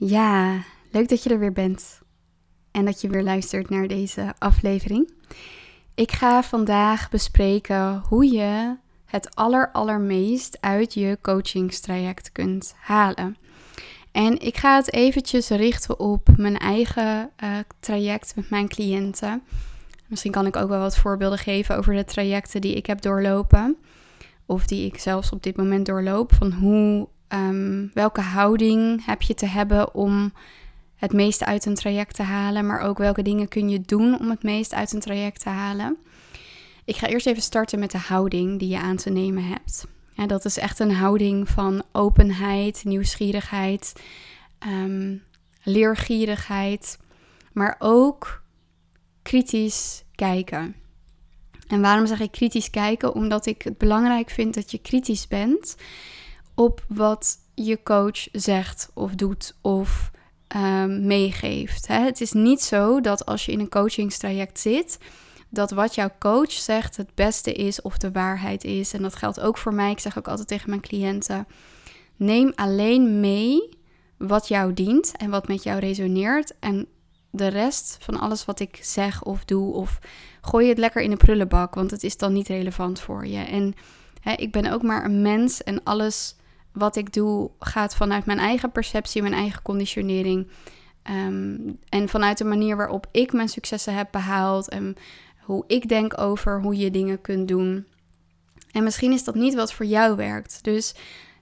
Ja, leuk dat je er weer bent en dat je weer luistert naar deze aflevering. Ik ga vandaag bespreken hoe je het aller allermeest uit je coachingstraject kunt halen. En ik ga het eventjes richten op mijn eigen uh, traject met mijn cliënten. Misschien kan ik ook wel wat voorbeelden geven over de trajecten die ik heb doorlopen. Of die ik zelfs op dit moment doorloop. Van hoe Ehm, welke houding heb je te hebben om het meeste uit een traject te halen, maar ook welke dingen kun je doen om het meest uit een traject te halen. Ik ga eerst even starten met de houding die je aan te nemen hebt. Ja, dat is echt een houding van openheid, nieuwsgierigheid, um, leergierigheid, maar ook kritisch kijken. En waarom zeg ik kritisch kijken? Omdat ik het belangrijk vind dat je kritisch bent op wat je coach zegt of doet of um, meegeeft. Hè? Het is niet zo dat als je in een coachingstraject zit, dat wat jouw coach zegt het beste is of de waarheid is. En dat geldt ook voor mij. Ik zeg ook altijd tegen mijn cliënten: neem alleen mee wat jou dient en wat met jou resoneert. En de rest van alles wat ik zeg of doe, of gooi het lekker in de prullenbak, want het is dan niet relevant voor je. En hè, ik ben ook maar een mens en alles wat ik doe gaat vanuit mijn eigen perceptie, mijn eigen conditionering. Ehm, en vanuit de manier waarop ik mijn successen heb behaald en hoe ik denk over hoe je dingen kunt doen. En misschien is dat niet wat voor jou werkt. Dus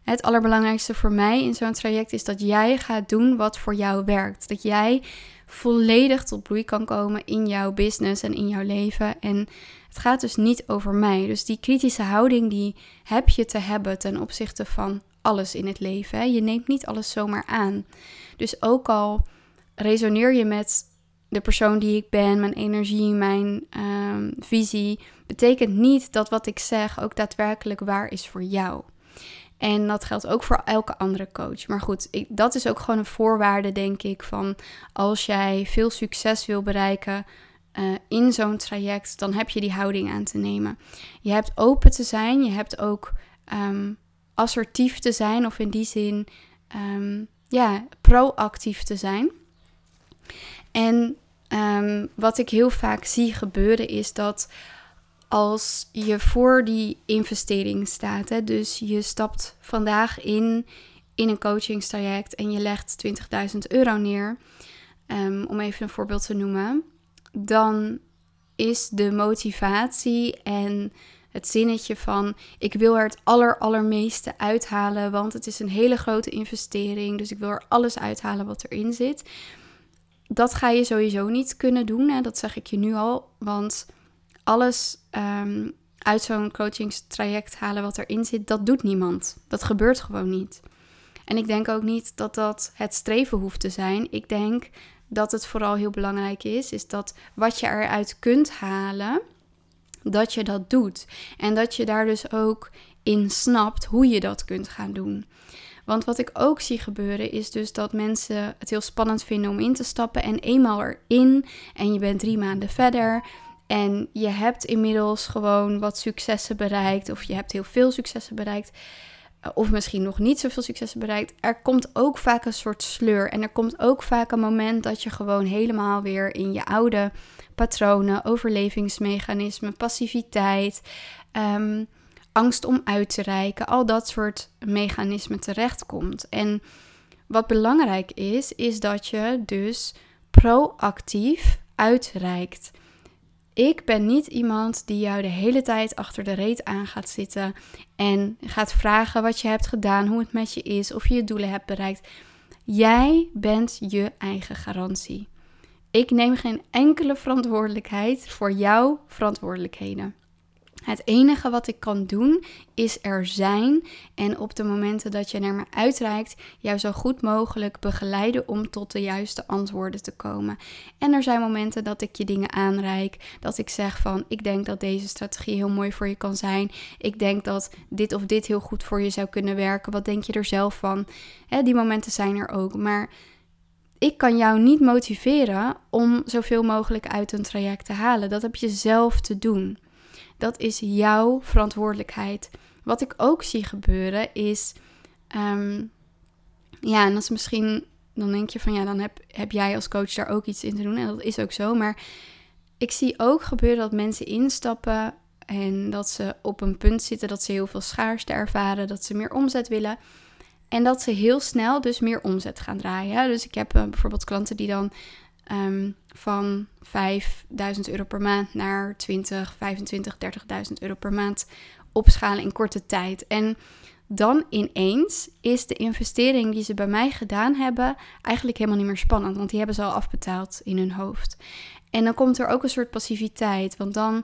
het allerbelangrijkste voor mij in zo'n traject is dat jij gaat doen wat voor jou werkt. Dat jij volledig tot bloei kan komen in jouw business en in jouw leven. En het gaat dus niet over mij. Dus die kritische houding die heb je te hebben ten opzichte van alles in het leven. Hè? Je neemt niet alles zomaar aan. Dus ook al resoneer je met de persoon die ik ben, mijn energie, mijn ehm, visie, betekent niet dat wat ik zeg ook daadwerkelijk waar is voor jou. En dat geldt ook voor elke andere coach. Maar goed, ik, dat is ook gewoon een voorwaarde, denk ik, van als jij veel succes wil bereiken uh, in zo'n traject, dan heb je die houding aan te nemen. Je hebt open te zijn, je hebt ook ehm, assertief te zijn of in die zin ehm, ja, proactief te zijn. En ehm, wat ik heel vaak zie gebeuren is dat als je voor die investering staat, hè, dus je stapt vandaag in, in een coachingstraject en je legt 20.000 euro neer, um, om even een voorbeeld te noemen, dan is de motivatie en het zinnetje van ik wil er het aller allermeeste uithalen, want het is een hele grote investering, dus ik wil er alles uithalen wat erin zit. Dat ga je sowieso niet kunnen doen, hè? dat zeg ik je nu al, want alles um, uit zo'n coachingstraject halen wat erin zit, dat doet niemand. Dat gebeurt gewoon niet. En ik denk ook niet dat dat het streven hoeft te zijn. Ik denk dat het vooral heel belangrijk is, is dat wat je eruit kunt halen, dat je dat doet. En dat je daar dus ook in snapt hoe je dat kunt gaan doen. Want wat ik ook zie gebeuren is dus dat mensen het heel spannend vinden om in te stappen. En eenmaal erin en je bent drie maanden verder. En je hebt inmiddels gewoon wat successen bereikt. Of je hebt heel veel successen bereikt. Eh, of misschien nog niet zoveel successen bereikt. Er komt ook vaak een soort sleur. En er komt ook vaak een moment dat je gewoon helemaal weer in je oude patronen, overlevingsmechanismen, passiviteit, ehm, angst om uit te reiken, al dat soort mechanismen terechtkomt. En wat belangrijk is, is dat je dus proactief uitreikt. Ik ben niet iemand die jou de hele tijd achter de reet aan gaat zitten en gaat vragen wat je hebt gedaan, hoe het met je is, of je je doelen hebt bereikt. Jij bent je eigen garantie. Ik neem geen enkele verantwoordelijkheid voor jouw verantwoordelijkheden. Het enige wat ik kan doen is er zijn en op de momenten dat je naar me uitreikt, jou zo goed mogelijk begeleiden om tot de juiste antwoorden te komen. En er zijn momenten dat ik je dingen aanreik, dat ik zeg van ik denk dat deze strategie heel mooi voor je kan zijn. Ik denk dat dit of dit heel goed voor je zou kunnen werken. Wat denk je er zelf van? die momenten zijn er ook, maar ik kan jou niet motiveren om zoveel mogelijk uit een traject te halen. Dat heb je zelf te doen. Dat is jouw verantwoordelijkheid. Wat ik ook zie gebeuren is, ehm, ja, en dat is misschien dan denk je van ja, dan heb, heb jij als coach daar ook iets in te doen. En dat is ook zo. Maar ik zie ook gebeuren dat mensen instappen en dat ze op een punt zitten dat ze heel veel schaarste ervaren, dat ze meer omzet willen. En dat ze heel snel dus meer omzet gaan draaien. Dus ik heb uh, bijvoorbeeld klanten die dan um, van 5000 euro per maand naar 20, 25, 30.000 euro per maand opschalen in korte tijd. En dan ineens is de investering die ze bij mij gedaan hebben eigenlijk helemaal niet meer spannend, want die hebben ze al afbetaald in hun hoofd. En dan komt er ook een soort passiviteit, want dan uh,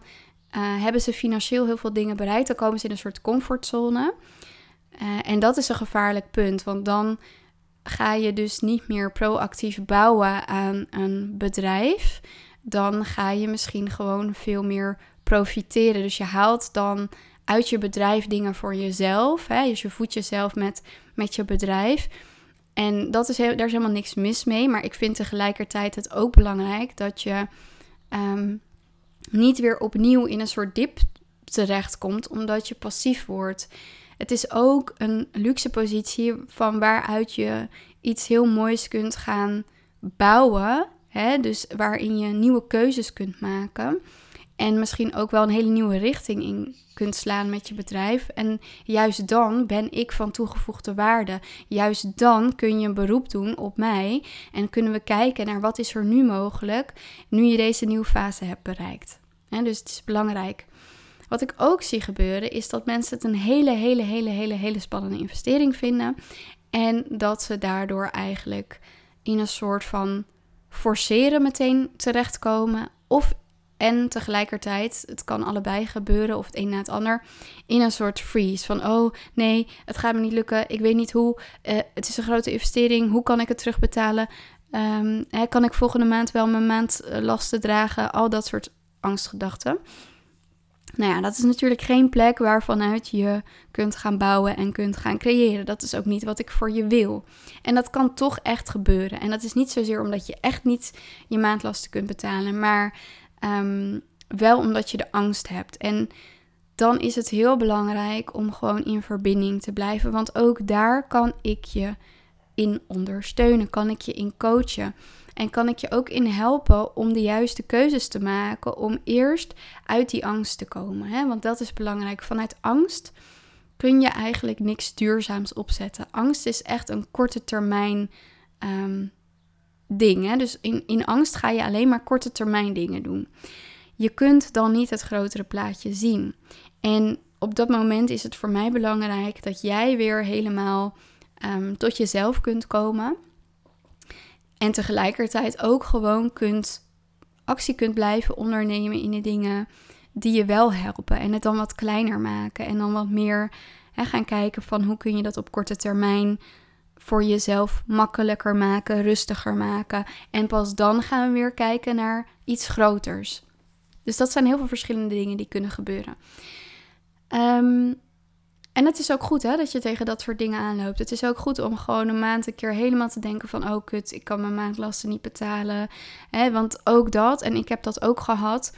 hebben ze financieel heel veel dingen bereikt, dan komen ze in een soort comfortzone. Uh, en dat is een gevaarlijk punt, want dan ga je dus niet meer proactief bouwen aan een bedrijf. Dan ga je misschien gewoon veel meer profiteren. Dus je haalt dan uit je bedrijf dingen voor jezelf. Hè? Dus je voedt jezelf met, met je bedrijf. En dat is heel, daar is helemaal niks mis mee. Maar ik vind tegelijkertijd het ook belangrijk dat je um, niet weer opnieuw in een soort dip terechtkomt, omdat je passief wordt. Het is ook een luxe positie van waaruit je iets heel moois kunt gaan bouwen. Hè? Dus waarin je nieuwe keuzes kunt maken. En misschien ook wel een hele nieuwe richting in kunt slaan met je bedrijf. En juist dan ben ik van toegevoegde waarde. Juist dan kun je een beroep doen op mij. En kunnen we kijken naar wat is er nu mogelijk. Nu je deze nieuwe fase hebt bereikt. dus het is belangrijk. Wat ik ook zie gebeuren is dat mensen het een hele, hele, hele, hele, hele spannende investering vinden. En dat ze daardoor eigenlijk in een soort van forceren meteen terechtkomen. Of en tegelijkertijd, het kan allebei gebeuren, of het een na het ander, in een soort freeze. Van, oh nee, het gaat me niet lukken, ik weet niet hoe, uh, het is een grote investering, hoe kan ik het terugbetalen? Um, hè, kan ik volgende maand wel mijn maandlasten dragen? Al dat soort angstgedachten. Nou ja, dat is natuurlijk geen plek waarvanuit je kunt gaan bouwen en kunt gaan creëren. Dat is ook niet wat ik voor je wil. En dat kan toch echt gebeuren. En dat is niet zozeer omdat je echt niet je maandlasten kunt betalen, maar um, wel omdat je de angst hebt. En dan is het heel belangrijk om gewoon in verbinding te blijven. Want ook daar kan ik je in ondersteunen, kan ik je in coachen. En kan ik je ook in helpen om de juiste keuzes te maken om eerst uit die angst te komen. Hè? Want dat is belangrijk. Vanuit angst kun je eigenlijk niks duurzaams opzetten. Angst is echt een korte termijn um, ding. Hè? Dus in, in angst ga je alleen maar korte termijn dingen doen. Je kunt dan niet het grotere plaatje zien. En op dat moment is het voor mij belangrijk dat jij weer helemaal um, tot jezelf kunt komen. En tegelijkertijd ook gewoon kunt actie kunt blijven ondernemen in de dingen die je wel helpen. En het dan wat kleiner maken. En dan wat meer hè, gaan kijken van hoe kun je dat op korte termijn voor jezelf makkelijker maken, rustiger maken. En pas dan gaan we weer kijken naar iets groters. Dus dat zijn heel veel verschillende dingen die kunnen gebeuren. Um, en het is ook goed hè, dat je tegen dat soort dingen aanloopt. Het is ook goed om gewoon een maand een keer helemaal te denken van... oh kut, ik kan mijn maandlasten niet betalen. Hè, want ook dat, en ik heb dat ook gehad...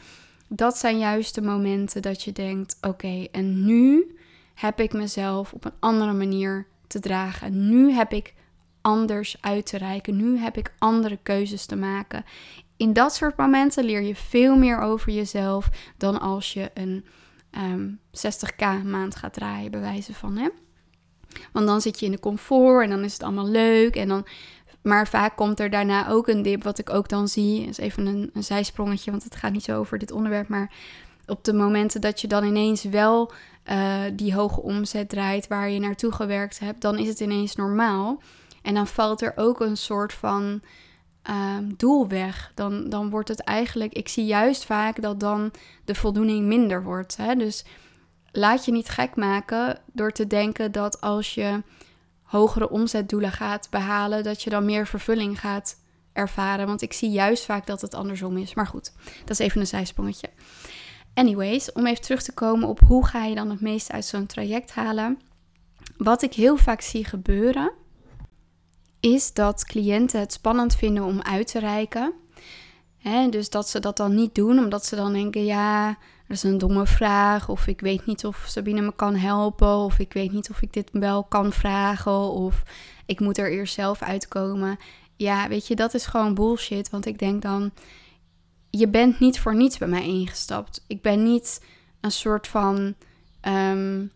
dat zijn juist de momenten dat je denkt... oké, en nu heb ik mezelf op een andere manier te dragen. Nu heb ik anders uit te reiken. Nu heb ik andere keuzes te maken. In dat soort momenten leer je veel meer over jezelf... dan als je een um, ehm, 60k maand gaat draaien, bij wijze van. Hè? Want dan zit je in de comfort en dan is het allemaal leuk. En dan, maar vaak komt er daarna ook een dip, wat ik ook dan zie. Is even een, een zijsprongetje, want het gaat niet zo over dit onderwerp. Maar op de momenten dat je dan ineens wel uh, die hoge omzet draait waar je naartoe gewerkt hebt, dan is het ineens normaal. En dan valt er ook een soort van um, doel weg. Dan, dan wordt het eigenlijk, ik zie juist vaak dat dan de voldoening minder wordt. Hè? Dus laat je niet gek maken door te denken dat als je hogere omzetdoelen gaat behalen, dat je dan meer vervulling gaat ervaren. Want ik zie juist vaak dat het andersom is. Maar goed, dat is even een zijsprongetje. Anyways, om even terug te komen op hoe ga je dan het meeste uit zo'n traject halen. Wat ik heel vaak zie gebeuren, is dat cliënten het spannend vinden om uit te reiken. dus dat ze dat dan niet doen, omdat ze dan denken: ja, dat is een domme vraag. Of ik weet niet of Sabine me kan helpen. Of ik weet niet of ik dit wel kan vragen. Of ik moet er eerst zelf uitkomen. Ja, weet je, dat is gewoon bullshit. Want ik denk dan, je bent niet voor niets bij mij ingestapt. Ik ben niet een soort van. Ehm,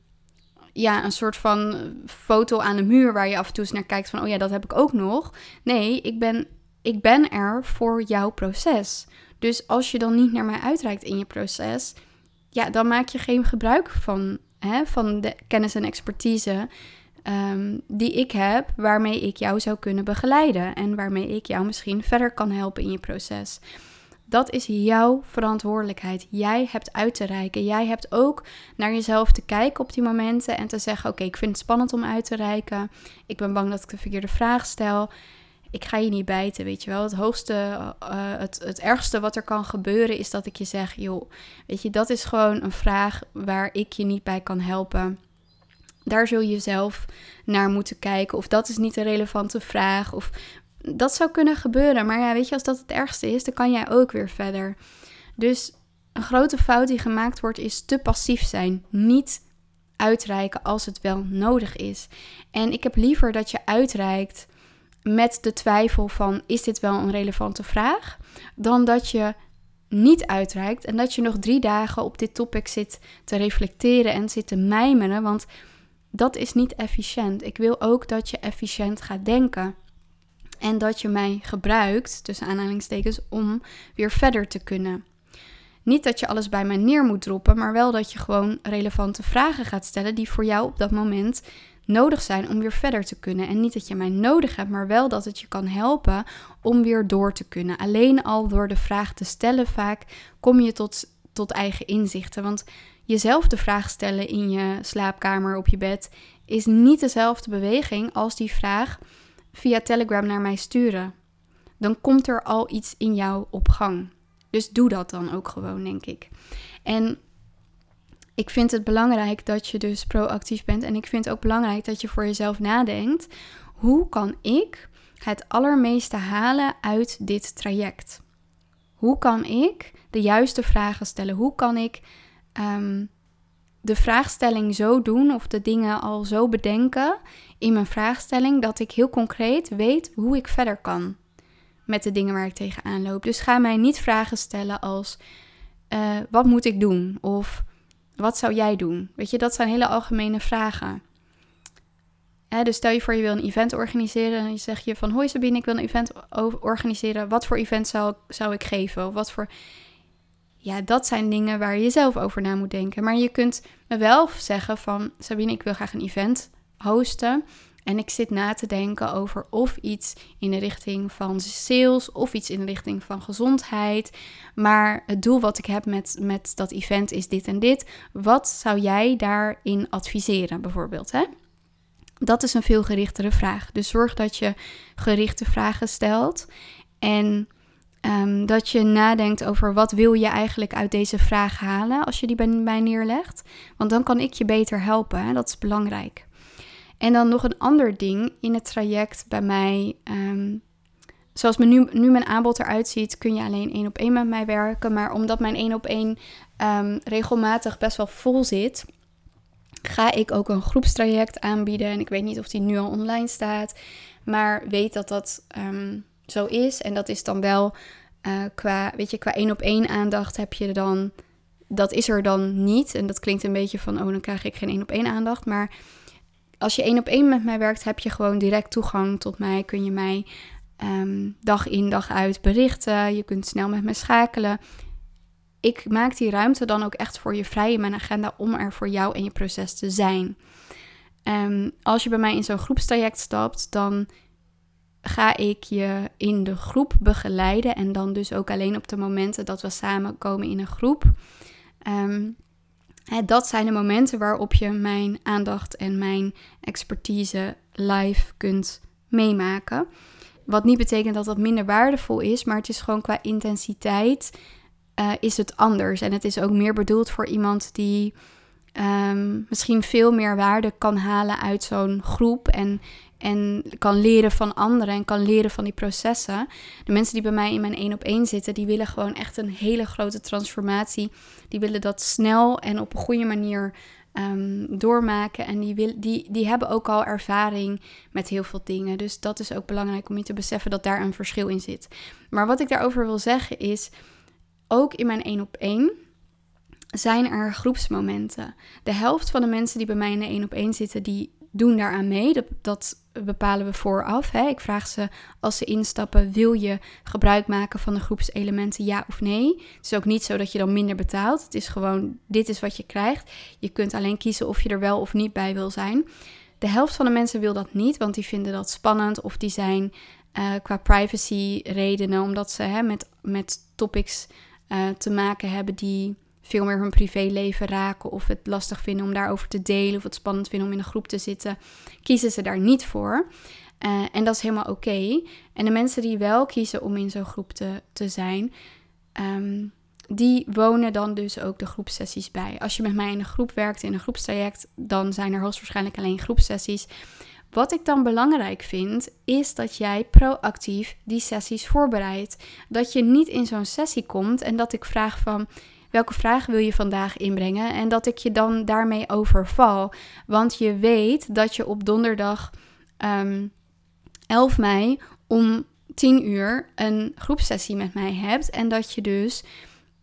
ja, een soort van foto aan de muur waar je af en toe eens naar kijkt van, oh ja, dat heb ik ook nog. Nee, ik ben, ik ben er voor jouw proces. Dus als je dan niet naar mij uitreikt in je proces, ja, dan maak je geen gebruik van, hè, van de kennis en expertise um, die ik heb, waarmee ik jou zou kunnen begeleiden en waarmee ik jou misschien verder kan helpen in je proces. Dat is jouw verantwoordelijkheid. Jij hebt uit te reiken. Jij hebt ook naar jezelf te kijken op die momenten en te zeggen: Oké, ik vind het spannend om uit te reiken. Ik ben bang dat ik de verkeerde vraag stel. Ik ga je niet bijten, weet je wel. Het hoogste, uh, het, het ergste wat er kan gebeuren is dat ik je zeg: Joh, weet je, dat is gewoon een vraag waar ik je niet bij kan helpen. Daar zul je zelf naar moeten kijken. Of dat is niet een relevante vraag. Of dat zou kunnen gebeuren. Maar ja, weet je, als dat het ergste is, dan kan jij ook weer verder. Dus een grote fout die gemaakt wordt, is te passief zijn. Niet uitreiken als het wel nodig is. En ik heb liever dat je uitreikt met de twijfel van is dit wel een relevante vraag, dan dat je niet uitreikt en dat je nog drie dagen op dit topic zit te reflecteren en zit te mijmeren, want dat is niet efficiënt. Ik wil ook dat je efficiënt gaat denken. En dat je mij gebruikt, tussen aanhalingstekens, om weer verder te kunnen. Niet dat je alles bij mij neer moet droppen, maar wel dat je gewoon relevante vragen gaat stellen die voor jou op dat moment nodig zijn om weer verder te kunnen. En niet dat je mij nodig hebt, maar wel dat het je kan helpen om weer door te kunnen. Alleen al door de vraag te stellen, vaak kom je tot, tot eigen inzichten. Want jezelf de vraag stellen in je slaapkamer op je bed is niet dezelfde beweging als die vraag via Telegram naar mij sturen. Dan komt er al iets in jou op gang. Dus doe dat dan ook gewoon, denk ik. En ik vind het belangrijk dat je dus proactief bent. En ik vind ook belangrijk dat je voor jezelf nadenkt: hoe kan ik het allermeeste halen uit dit traject? Hoe kan ik de juiste vragen stellen? Hoe kan ik Ehm, de vraagstelling zo doen of de dingen al zo bedenken in mijn vraagstelling dat ik heel concreet weet hoe ik verder kan met de dingen waar ik tegenaan loop. Dus ga mij niet vragen stellen als uh, wat moet ik doen of wat zou jij doen? Weet je, dat zijn hele algemene vragen. dus stel je voor je wil een event organiseren en je zegt je van hoi Sabine, ik wil een event organiseren. Wat voor event zou, zou ik geven? Of wat voor ja, dat zijn dingen waar je zelf over na moet denken. Maar je kunt me wel zeggen van Sabine, ik wil graag een event hosten. En ik zit na te denken over of iets in de richting van sales of iets in de richting van gezondheid. Maar het doel wat ik heb met, met dat event is dit en dit. Wat zou jij daarin adviseren, bijvoorbeeld? Hè? Dat is een veel gerichtere vraag. Dus zorg dat je gerichte vragen stelt. En Ehm, dat je nadenkt over wat wil je eigenlijk uit deze vraag halen als je die bij mij neerlegt. Want dan kan ik je beter helpen. Hè? Dat is belangrijk. En dan nog een ander ding in het traject bij mij. Ehm, zoals me nu, mijn aanbod eruit ziet, kun je alleen één op één met mij werken. Maar omdat mijn één op één um, regelmatig best wel vol zit, ga ik ook een groepstraject aanbieden. En ik weet niet of die nu al online staat. Maar weet dat dat zo is. En dat is dan wel uh, qua, weet je, qua één op één aandacht heb je dan. Dat is er dan niet. En dat klinkt een beetje van, oh, dan krijg ik geen één op één aandacht. Maar als je één op één met mij werkt, heb je gewoon direct toegang tot mij. Kun je mij um, dag in, dag uit berichten. Je kunt snel met me schakelen. Ik maak die ruimte dan ook echt voor je vrij in mijn agenda om er voor jou en je proces te zijn. Um, als je bij mij in zo'n groepstraject stapt, dan ga ik je in de groep begeleiden. En dan dus ook alleen op de momenten dat we samenkomen in een groep. Um, dat zijn de momenten waarop je mijn aandacht en mijn expertise live kunt meemaken. Wat niet betekent dat dat minder waardevol is, maar het is gewoon qua intensiteit uh, is het anders. En het is ook meer bedoeld voor iemand die um, misschien veel meer waarde kan halen uit zo'n groep. En en kan leren van anderen en kan leren van die processen. De mensen die bij mij in mijn één op één zitten, die willen gewoon echt een hele grote transformatie. Die willen dat snel en op een goede manier ehm, doormaken. En die, wil, die, die hebben ook al ervaring met heel veel dingen. Dus dat is ook belangrijk om je te beseffen dat daar een verschil in zit. Maar wat ik daarover wil zeggen is, ook in mijn één op één zijn er groepsmomenten. De helft van de mensen die bij mij in de één op één zitten, die doen daaraan mee. Dat, dat bepalen we vooraf. Hè. Ik vraag ze als ze instappen: wil je gebruik maken van de groepselementen, ja of nee? Het is ook niet zo dat je dan minder betaalt. Het is gewoon: dit is wat je krijgt. Je kunt alleen kiezen of je er wel of niet bij wil zijn. De helft van de mensen wil dat niet, want die vinden dat spannend of die zijn uh, qua privacy redenen, omdat ze hè, met, met topics uh, te maken hebben die veel meer hun privéleven raken of het lastig vinden om daarover te delen of het spannend vinden om in een groep te zitten, kiezen ze daar niet voor. Uh, en dat is helemaal oké. En de mensen die wel kiezen om in zo'n groep te, te zijn, um, die wonen dan dus ook de groepsessies bij. Als je met mij in een groep werkt, in een groepstraject, dan zijn er hoogstwaarschijnlijk alleen groepsessies. Wat ik dan belangrijk vind, is dat jij proactief die sessies voorbereidt. Dat je niet in zo'n sessie komt en dat ik vraag van welke vraag wil je vandaag inbrengen? En dat ik je dan daarmee overval. Want je weet dat je op donderdag um, ehm, 11 mei om 10 uur een groepsessie met mij hebt. En dat je dus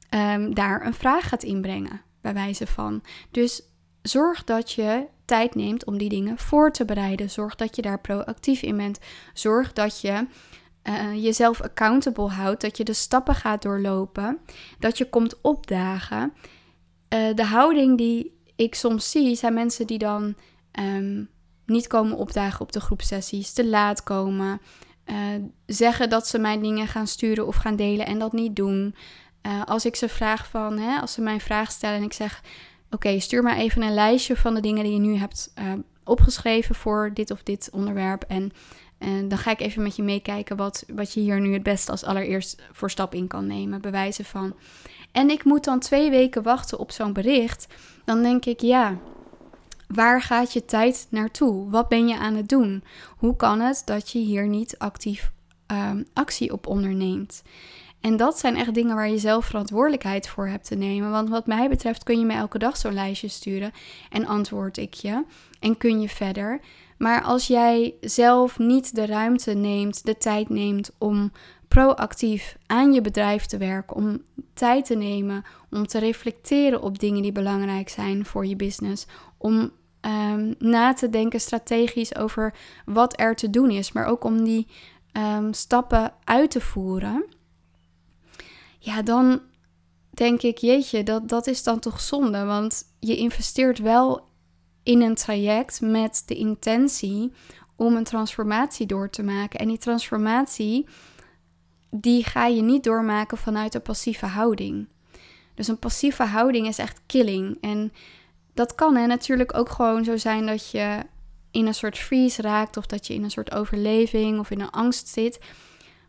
um, daar een vraag gaat inbrengen, bij wijze van. Dus zorg dat je tijd neemt om die dingen voor te bereiden. Zorg dat je daar proactief in bent. Zorg dat je uh, jezelf accountable houdt, dat je de stappen gaat doorlopen, dat je komt opdagen. Uh, de houding die ik soms zie, zijn mensen die dan um, niet komen opdagen op de groepsessies, te laat komen, uh, zeggen dat ze mij dingen gaan sturen of gaan delen en dat niet doen. als ik ze vraag van, hè, als ze mij vraag stellen en ik zeg, oké, stuur maar even een lijstje van de dingen die je nu hebt opgeschreven voor dit of dit onderwerp en en dan ga ik even met je meekijken wat, wat je hier nu het beste als allereerst voor stap in kan nemen. Bewijzen van. En ik moet dan twee weken wachten op zo'n bericht. Dan denk ik, ja, waar gaat je tijd naartoe? Wat ben je aan het doen? Hoe kan het dat je hier niet actief um, actie op onderneemt? En dat zijn echt dingen waar je zelf verantwoordelijkheid voor hebt te nemen. Want wat mij betreft kun je me elke dag zo'n lijstje sturen en antwoord ik je. En kun je verder. Maar als jij zelf niet de ruimte neemt, de tijd neemt om proactief aan je bedrijf te werken, om tijd te nemen om te reflecteren op dingen die belangrijk zijn voor je business, om um, na te denken strategisch over wat er te doen is, maar ook om die um, stappen uit te voeren, ja, dan denk ik, jeetje, dat, dat is dan toch zonde, want je investeert wel in een traject met de intentie om een transformatie door te maken. En die transformatie, die ga je niet doormaken vanuit een passieve houding. Dus een passieve houding is echt killing. En dat kan hè, natuurlijk ook gewoon zo zijn dat je in een soort freeze raakt of dat je in een soort overleving of in een angst zit.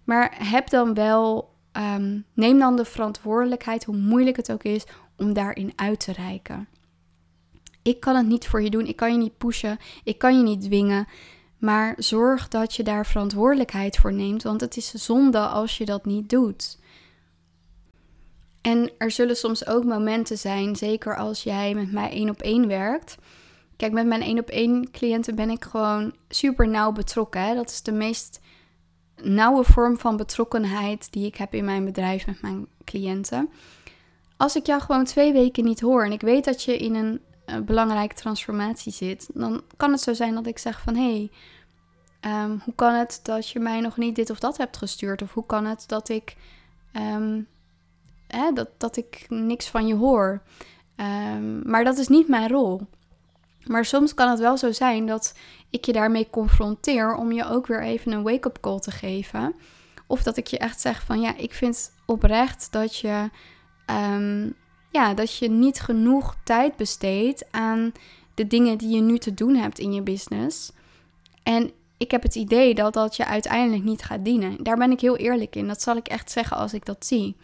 Maar heb dan wel, um, neem dan de verantwoordelijkheid, hoe moeilijk het ook is, om daarin uit te reiken. Ik kan het niet voor je doen. Ik kan je niet pushen. Ik kan je niet dwingen. Maar zorg dat je daar verantwoordelijkheid voor neemt, want het is zonde als je dat niet doet. En er zullen soms ook momenten zijn, zeker als jij met mij één op één werkt. Kijk, met mijn één op één cliënten ben ik gewoon super nauw betrokken. Hè? Dat is de meest nauwe vorm van betrokkenheid die ik heb in mijn bedrijf met mijn cliënten. Als ik jou gewoon twee weken niet hoor en ik weet dat je in een een belangrijke transformatie zit, dan kan het zo zijn dat ik zeg van hé, hey, ehm, hoe kan het dat je mij nog niet dit of dat hebt gestuurd? Of hoe kan het dat ik, ehm, hè, dat, dat ik niks van je hoor? Ehm, maar dat is niet mijn rol. Maar soms kan het wel zo zijn dat ik je daarmee confronteer om je ook weer even een wake-up call te geven. Of dat ik je echt zeg van ja, ik vind oprecht dat je ja, dat je niet genoeg tijd besteedt aan de dingen die je nu te doen hebt in je business. En ik heb het idee dat dat je uiteindelijk niet gaat dienen. Daar ben ik heel eerlijk in. Dat zal ik echt zeggen als ik dat zie.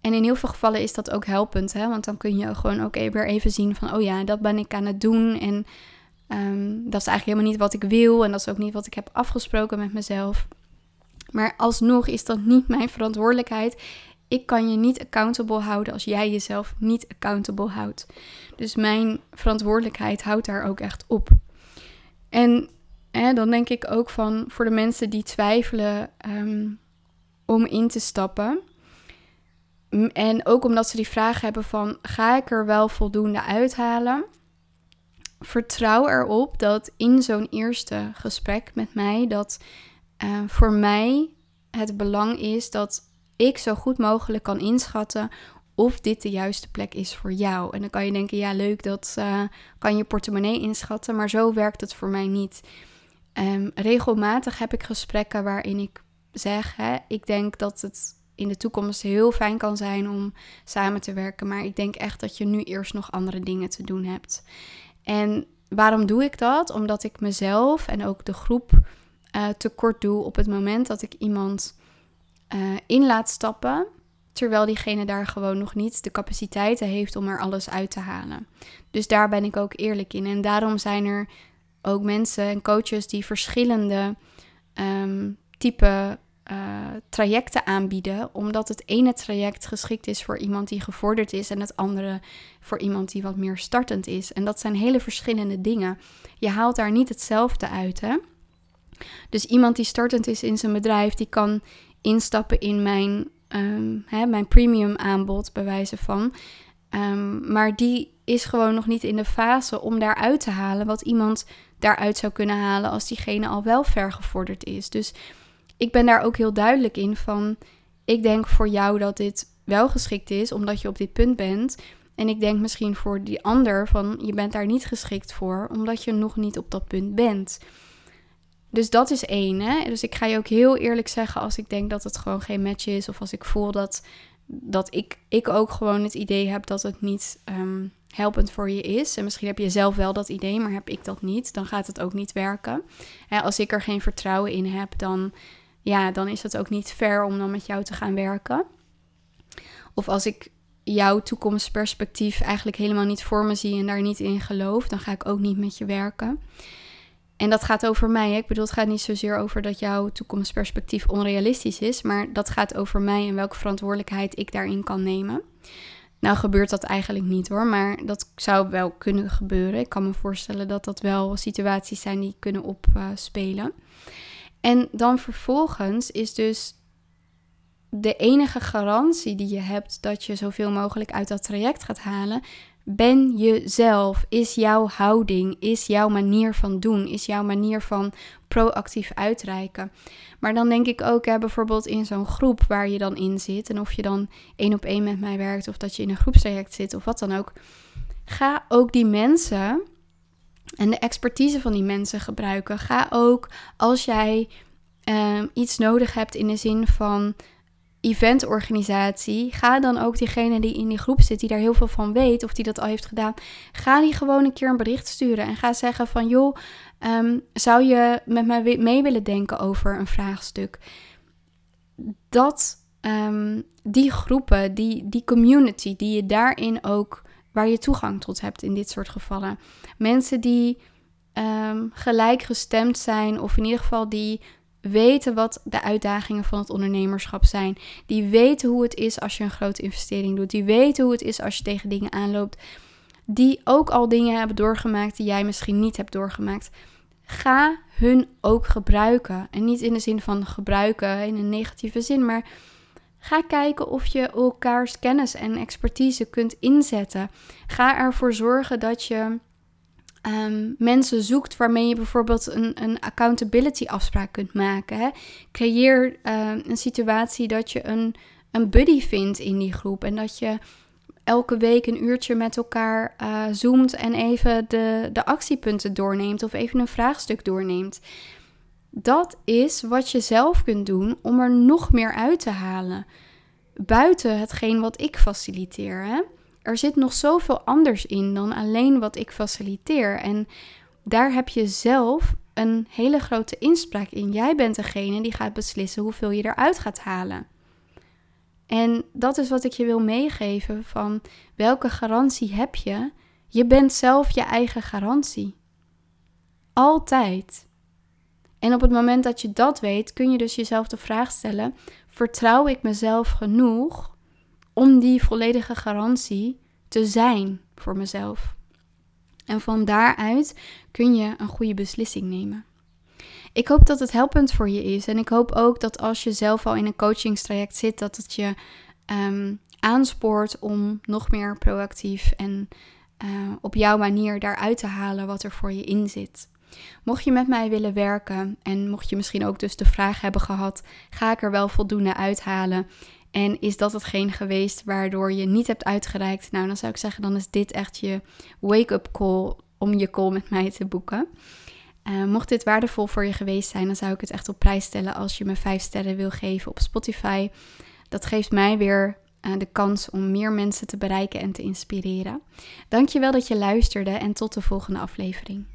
En in heel veel gevallen is dat ook helpend, hè? want dan kun je gewoon ook e- weer even zien van, oh ja, dat ben ik aan het doen. En ehm, dat is eigenlijk helemaal niet wat ik wil en dat is ook niet wat ik heb afgesproken met mezelf. Maar alsnog is dat niet mijn verantwoordelijkheid ik kan je niet accountable houden als jij jezelf niet accountable houdt. Dus mijn verantwoordelijkheid houdt daar ook echt op. En hè, dan denk ik ook van voor de mensen die twijfelen ehm, om in te stappen. En ook omdat ze die vraag hebben van ga ik er wel voldoende uithalen? Vertrouw erop dat in zo'n eerste gesprek met mij dat uh, voor mij het belang is dat ik zo goed mogelijk kan inschatten of dit de juiste plek is voor jou. En dan kan je denken, ja leuk, dat uh, kan je portemonnee inschatten, maar zo werkt het voor mij niet. Um, regelmatig heb ik gesprekken waarin ik zeg, hè, ik denk dat het in de toekomst heel fijn kan zijn om samen te werken, maar ik denk echt dat je nu eerst nog andere dingen te doen hebt. En waarom doe ik dat? Omdat ik mezelf en ook de groep uh, tekort doe op het moment dat ik iemand uh, in laat stappen, terwijl diegene daar gewoon nog niet de capaciteiten heeft om er alles uit te halen. Dus daar ben ik ook eerlijk in. En daarom zijn er ook mensen en coaches die verschillende um, type uh, trajecten aanbieden, omdat het ene traject geschikt is voor iemand die gevorderd is en het andere voor iemand die wat meer startend is. En dat zijn hele verschillende dingen. Je haalt daar niet hetzelfde uit, hè? Dus iemand die startend is in zijn bedrijf, die kan instappen in mijn, um, hè, mijn premium aanbod, bij wijze van. Um, maar die is gewoon nog niet in de fase om daaruit te halen wat iemand daaruit zou kunnen halen als diegene al wel ver gevorderd is. Dus ik ben daar ook heel duidelijk in van, ik denk voor jou dat dit wel geschikt is, omdat je op dit punt bent. En ik denk misschien voor die ander van, je bent daar niet geschikt voor, omdat je nog niet op dat punt bent. Dus dat is één. Hè? Dus ik ga je ook heel eerlijk zeggen als ik denk dat het gewoon geen match is. Of als ik voel dat, dat ik, ik ook gewoon het idee heb dat het niet um, helpend voor je is. En misschien heb je zelf wel dat idee, maar heb ik dat niet. Dan gaat het ook niet werken. Hè, als ik er geen vertrouwen in heb, dan, ja, dan is het ook niet fair om dan met jou te gaan werken. Of als ik jouw toekomstperspectief eigenlijk helemaal niet voor me zie en daar niet in geloof, dan ga ik ook niet met je werken. En dat gaat over mij. Hè? Ik bedoel, het gaat niet zozeer over dat jouw toekomstperspectief onrealistisch is, maar dat gaat over mij en welke verantwoordelijkheid ik daarin kan nemen. Nou gebeurt dat eigenlijk niet hoor, maar dat zou wel kunnen gebeuren. Ik kan me voorstellen dat dat wel situaties zijn die kunnen opspelen. en dan vervolgens is dus de enige garantie die je hebt dat je zoveel mogelijk uit dat traject gaat halen, ben jezelf? Is jouw houding, is jouw manier van doen, is jouw manier van proactief uitreiken? Maar dan denk ik ook, hè, bijvoorbeeld in zo'n groep waar je dan in zit, en of je dan één op één met mij werkt, of dat je in een groepstraject zit, of wat dan ook. Ga ook die mensen en de expertise van die mensen gebruiken. Ga ook als jij uh, iets nodig hebt in de zin van eventorganisatie, ga dan ook diegene die in die groep zit, die daar heel veel van weet of die dat al heeft gedaan, ga die gewoon een keer een bericht sturen en ga zeggen van joh, ehm, zou je met mij mee willen denken over een vraagstuk? Dat um, die groepen, die, die community, die je daarin ook, waar je toegang tot hebt in dit soort gevallen. Mensen die um, gelijk gestemd zijn of in ieder geval die weten wat de uitdagingen van het ondernemerschap zijn. Die weten hoe het is als je een grote investering doet. Die weten hoe het is als je tegen dingen aanloopt. Die ook al dingen hebben doorgemaakt die jij misschien niet hebt doorgemaakt. Ga hun ook gebruiken. En niet in de zin van gebruiken in een negatieve zin, maar ga kijken of je elkaars kennis en expertise kunt inzetten. Ga ervoor zorgen dat je um, mensen zoekt waarmee je bijvoorbeeld een, een accountability afspraak kunt maken. Hè? Creëer uh, een situatie dat je een, een buddy vindt in die groep en dat je elke week een uurtje met elkaar uh, zoomt en even de, de actiepunten doorneemt of even een vraagstuk doorneemt. Dat is wat je zelf kunt doen om er nog meer uit te halen. Buiten hetgeen wat ik faciliteer. Hè? Er zit nog zoveel anders in dan alleen wat ik faciliteer. En daar heb je zelf een hele grote inspraak in. Jij bent degene die gaat beslissen hoeveel je eruit gaat halen. En dat is wat ik je wil meegeven van welke garantie heb je? Je bent zelf je eigen garantie. Altijd. En op het moment dat je dat weet, kun je dus jezelf de vraag stellen: vertrouw ik mezelf genoeg om die volledige garantie te zijn voor mezelf. En van daaruit kun je een goede beslissing nemen. Ik hoop dat het helpend voor je is. En ik hoop ook dat als je zelf al in een coachingstraject zit, dat het je um, aanspoort om nog meer proactief en uh, op jouw manier daaruit te halen wat er voor je in zit. Mocht je met mij willen werken en mocht je misschien ook dus de vraag hebben gehad: ga ik er wel voldoende uithalen? En is dat hetgeen geweest waardoor je niet hebt uitgereikt? Nou, dan zou ik zeggen, dan is dit echt je wake-up call om je call met mij te boeken. Uh, mocht dit waardevol voor je geweest zijn, dan zou ik het echt op prijs stellen als je me 5 sterren wil geven op Spotify. Dat geeft mij weer uh, de kans om meer mensen te bereiken en te inspireren. Dankjewel dat je luisterde en tot de volgende aflevering.